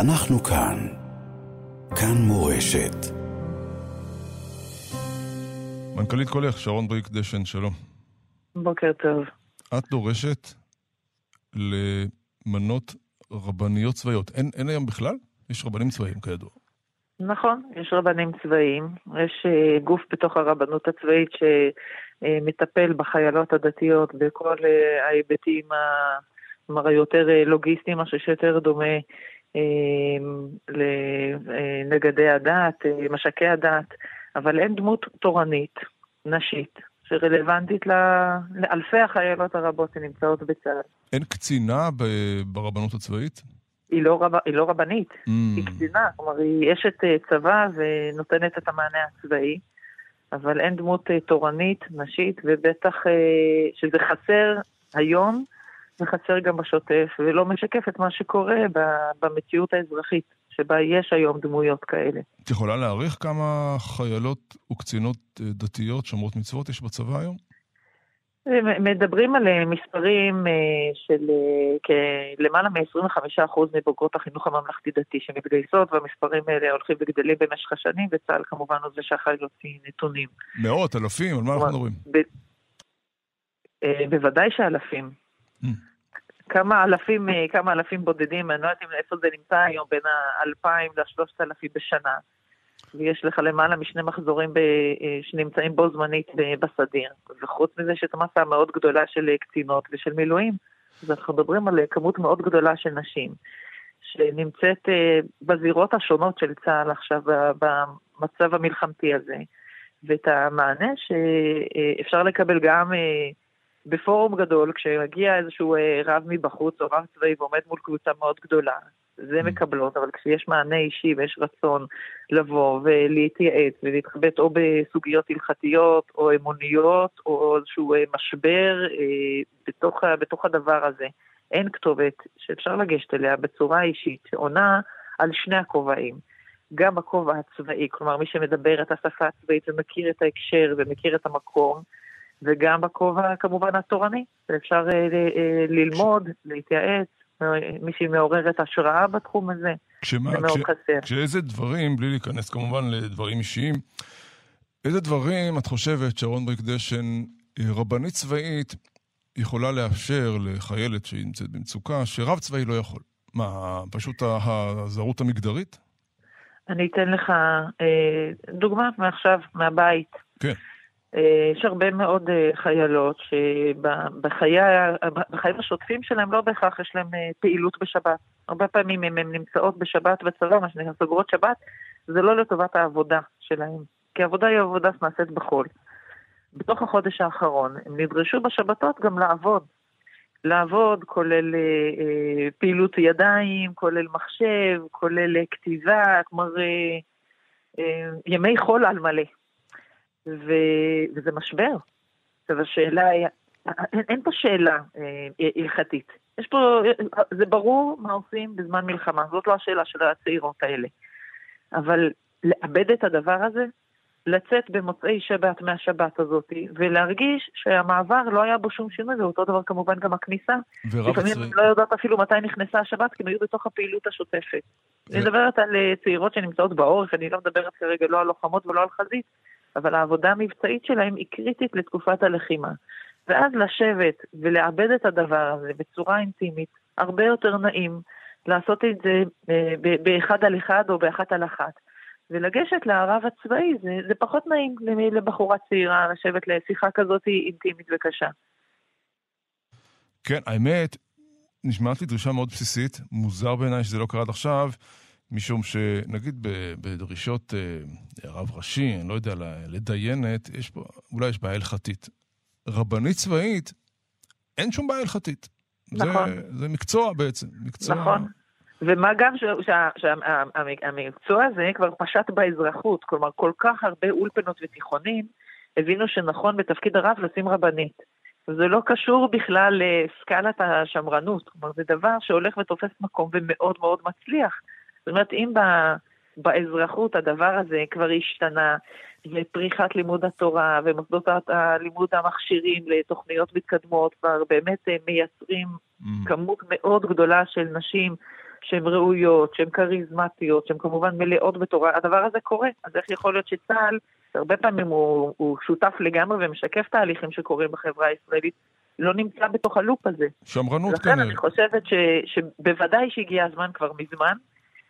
אנחנו כאן. כאן מורשת. מנכ"לית קולך, שרון בריק דשן, שלום. בוקר טוב. את דורשת למנות רבניות צבאיות. אין, אין היום בכלל? יש רבנים צבאיים כידוע. נכון, יש רבנים צבאיים, יש uh, גוף בתוך הרבנות הצבאית שמטפל uh, בחיילות הדתיות בכל uh, ההיבטים כלומר היותר לוגיסטיים, משהו שיותר דומה לנגדי הדת, משקי הדת, אבל אין דמות תורנית, נשית, שרלוונטית לאלפי החיילות הרבות שנמצאות בצה"ל. אין קצינה ברבנות הצבאית? היא לא, רב, היא לא רבנית, mm. היא קצינה, כלומר היא אשת אה, צבא ונותנת את המענה הצבאי, אבל אין דמות אה, תורנית, נשית, ובטח אה, שזה חסר היום, זה חסר גם בשוטף, ולא משקף את מה שקורה במציאות האזרחית, שבה יש היום דמויות כאלה. את יכולה להעריך כמה חיילות וקצינות דתיות שומרות מצוות יש בצבא היום? מדברים על אה, מספרים אה, של אה, למעלה מ-25% מבוגרות החינוך הממלכתי-דתי שמתגייסות, והמספרים האלה הולכים וגדלים במשך השנים, וצה"ל כמובן הוא זה שאחראי להוציא נתונים. מאות, אלפים, על מה אנחנו מדברים? בוודאי שאלפים. כמה אלפים, כמה אלפים בודדים, אני לא יודעת איפה זה נמצא היום, בין ה-2,000 ל-3,000 בשנה. ויש לך למעלה משני מחזורים ב, אה, שנמצאים בו זמנית בסדיר. וחוץ מזה יש את המסה המאוד גדולה של אה, קצינות ושל מילואים, אז אנחנו מדברים על אה, כמות מאוד גדולה של נשים, שנמצאת בזירות השונות של צה"ל עכשיו, במצב המלחמתי הזה. ואת המענה שאפשר לקבל גם בפורום גדול, כשמגיע איזשהו רב מבחוץ או רב צבאי ועומד מול קבוצה מאוד גדולה, זה mm. מקבלות, אבל כשיש מענה אישי ויש רצון לבוא ולהתייעץ ולהתחבט או בסוגיות הלכתיות או אמוניות או איזשהו אה, משבר אה, בתוך, בתוך הדבר הזה, אין כתובת שאפשר לגשת אליה בצורה אישית שעונה על שני הכובעים. גם הכובע הצבאי, כלומר מי שמדבר את השפה הצבאית ומכיר את ההקשר ומכיר את המקום, וגם בכובע כמובן התורני, שאפשר אה, ללמוד, להתייעץ, מישהי מעוררת השראה בתחום הזה. כשמה, זה מאוד כש, חסר. כשאיזה דברים, בלי להיכנס כמובן לדברים אישיים, איזה דברים את חושבת, שרון בריק דשן, רבנית צבאית יכולה לאפשר לחיילת שהיא נמצאת במצוקה, שרב צבאי לא יכול? מה, פשוט הזרות המגדרית? אני אתן לך אה, דוגמה מעכשיו, מהבית. כן. אה, יש הרבה מאוד אה, חיילות שבחיים השוטפים שלהם לא בהכרח יש להם אה, פעילות בשבת. הרבה פעמים אם הן נמצאות בשבת בצבא, מה שנקרא סוגרות שבת, זה לא לטובת העבודה שלהם. כי העבודה היא עבודה שנעשית בחול. בתוך החודש האחרון הם נדרשו בשבתות גם לעבוד. לעבוד כולל אה, פעילות ידיים, כולל מחשב, כולל כתיבה, כלומר אה, אה, ימי חול על מלא. ו... וזה משבר. עכשיו השאלה היא, אין, אין פה שאלה אה, הלכתית. יש פה, זה ברור מה עושים בזמן מלחמה, זאת לא השאלה של הצעירות האלה. אבל לאבד את הדבר הזה, לצאת במוצאי שבת מהשבת הזאת, ולהרגיש שהמעבר לא היה בו שום שינוי, ואותו דבר כמובן גם הכניסה. לפעמים הצבאי... לא יודעת אפילו מתי נכנסה השבת, כי הם היו בתוך הפעילות השוטפת. ו... אני מדברת על אה, צעירות שנמצאות בעורף, אני לא מדברת כרגע לא על לוחמות ולא על חזית, אבל העבודה המבצעית שלהם היא קריטית לתקופת הלחימה. ואז לשבת ולעבד את הדבר הזה בצורה אינטימית, הרבה יותר נעים לעשות את זה אה, באחד על אחד או באחת על אחת. ולגשת לערב הצבאי זה, זה פחות נעים לבחורה צעירה לשבת לשיחה כזאת אינטימית וקשה. כן, האמת, נשמעת לי דרישה מאוד בסיסית, מוזר בעיניי שזה לא קרה עד עכשיו. משום שנגיד בדרישות אה, רב ראשי, אני לא יודע, לדיינת, יש פה, אולי יש בעיה הלכתית. רבנית צבאית, אין שום בעיה הלכתית. נכון. זה, זה מקצוע בעצם, מקצוע... נכון. ומה גם שהמקצוע הזה כבר פשט באזרחות, כלומר כל כך הרבה אולפנות ותיכונים הבינו שנכון בתפקיד הרב לשים רבנית. זה לא קשור בכלל לסקלת השמרנות, כלומר זה דבר שהולך ותופס מקום ומאוד מאוד מצליח. זאת אומרת, אם ב, באזרחות הדבר הזה כבר השתנה, ופריחת לימוד התורה ומוסדות הלימוד המכשירים לתוכניות מתקדמות כבר באמת אה, מייצרים mm. כמות מאוד גדולה של נשים שהן ראויות, שהן כריזמטיות, שהן כמובן מלאות בתורה, הדבר הזה קורה. אז איך יכול להיות שצה"ל, הרבה פעמים הוא, הוא שותף לגמרי ומשקף תהליכים שקורים בחברה הישראלית, לא נמצא בתוך הלופ הזה. שמרנות כנראה. לכן אני חושבת ש, שבוודאי שהגיע הזמן כבר מזמן,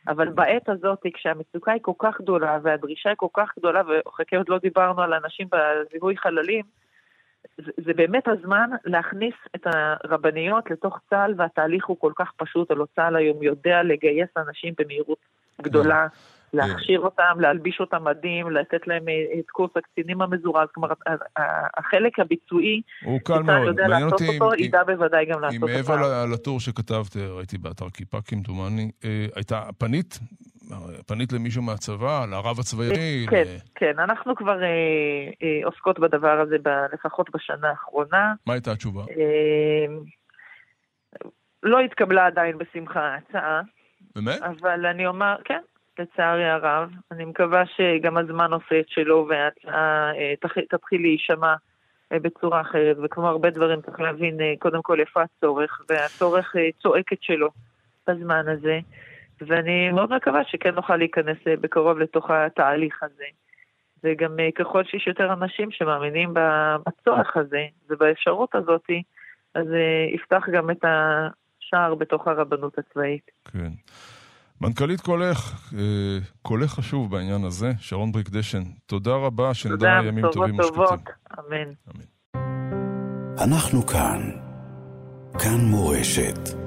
אבל בעת הזאת, כשהמצוקה היא כל כך גדולה והדרישה היא כל כך גדולה, וחכה עוד לא דיברנו על אנשים בזיהוי חללים, זה, זה באמת הזמן להכניס את הרבניות לתוך צה"ל, והתהליך הוא כל כך פשוט, הלוא צה"ל היום יודע לגייס אנשים במהירות גדולה. להכשיר אותם, להלביש אותם מדים, לתת להם אה, את קורס הקצינים המזורז. כלומר, החלק הביצועי, הוא קל מאוד. יודע לעשות אותו, ידע בוודאי גם לעשות אותו. אם מעבר לטור שכתבת, ראיתי באתר כיפה כמדומני, אה, הייתה, פנית? פנית למישהו מהצבא, לרב הצבאי? כן, כן, אנחנו כבר אה, עוסקות בדבר הזה לפחות בשנה האחרונה. מה הייתה התשובה? לא התקבלה עדיין בשמחה ההצעה. באמת? אבל אני אומר, כן, לצערי הרב. אני מקווה שגם הזמן עושה את שלו וההצעה אה, להישמע אה, בצורה אחרת. וכמו הרבה דברים צריך להבין אה, קודם כל איפה הצורך, והצורך צועק את שלו בזמן הזה. ואני מאוד מקווה שכן נוכל להיכנס בקרוב לתוך התהליך הזה. וגם ככל שיש יותר אנשים שמאמינים בצורך הזה ובאפשרות הזאת, אז יפתח גם את השער בתוך הרבנות הצבאית. כן. מנכ"לית קולך, אה, קולך חשוב בעניין הזה, שרון בריק דשן, תודה רבה, שנדע ימים טובים ושקטים. תודה, טובות, אמן. אנחנו כאן, כאן מורשת.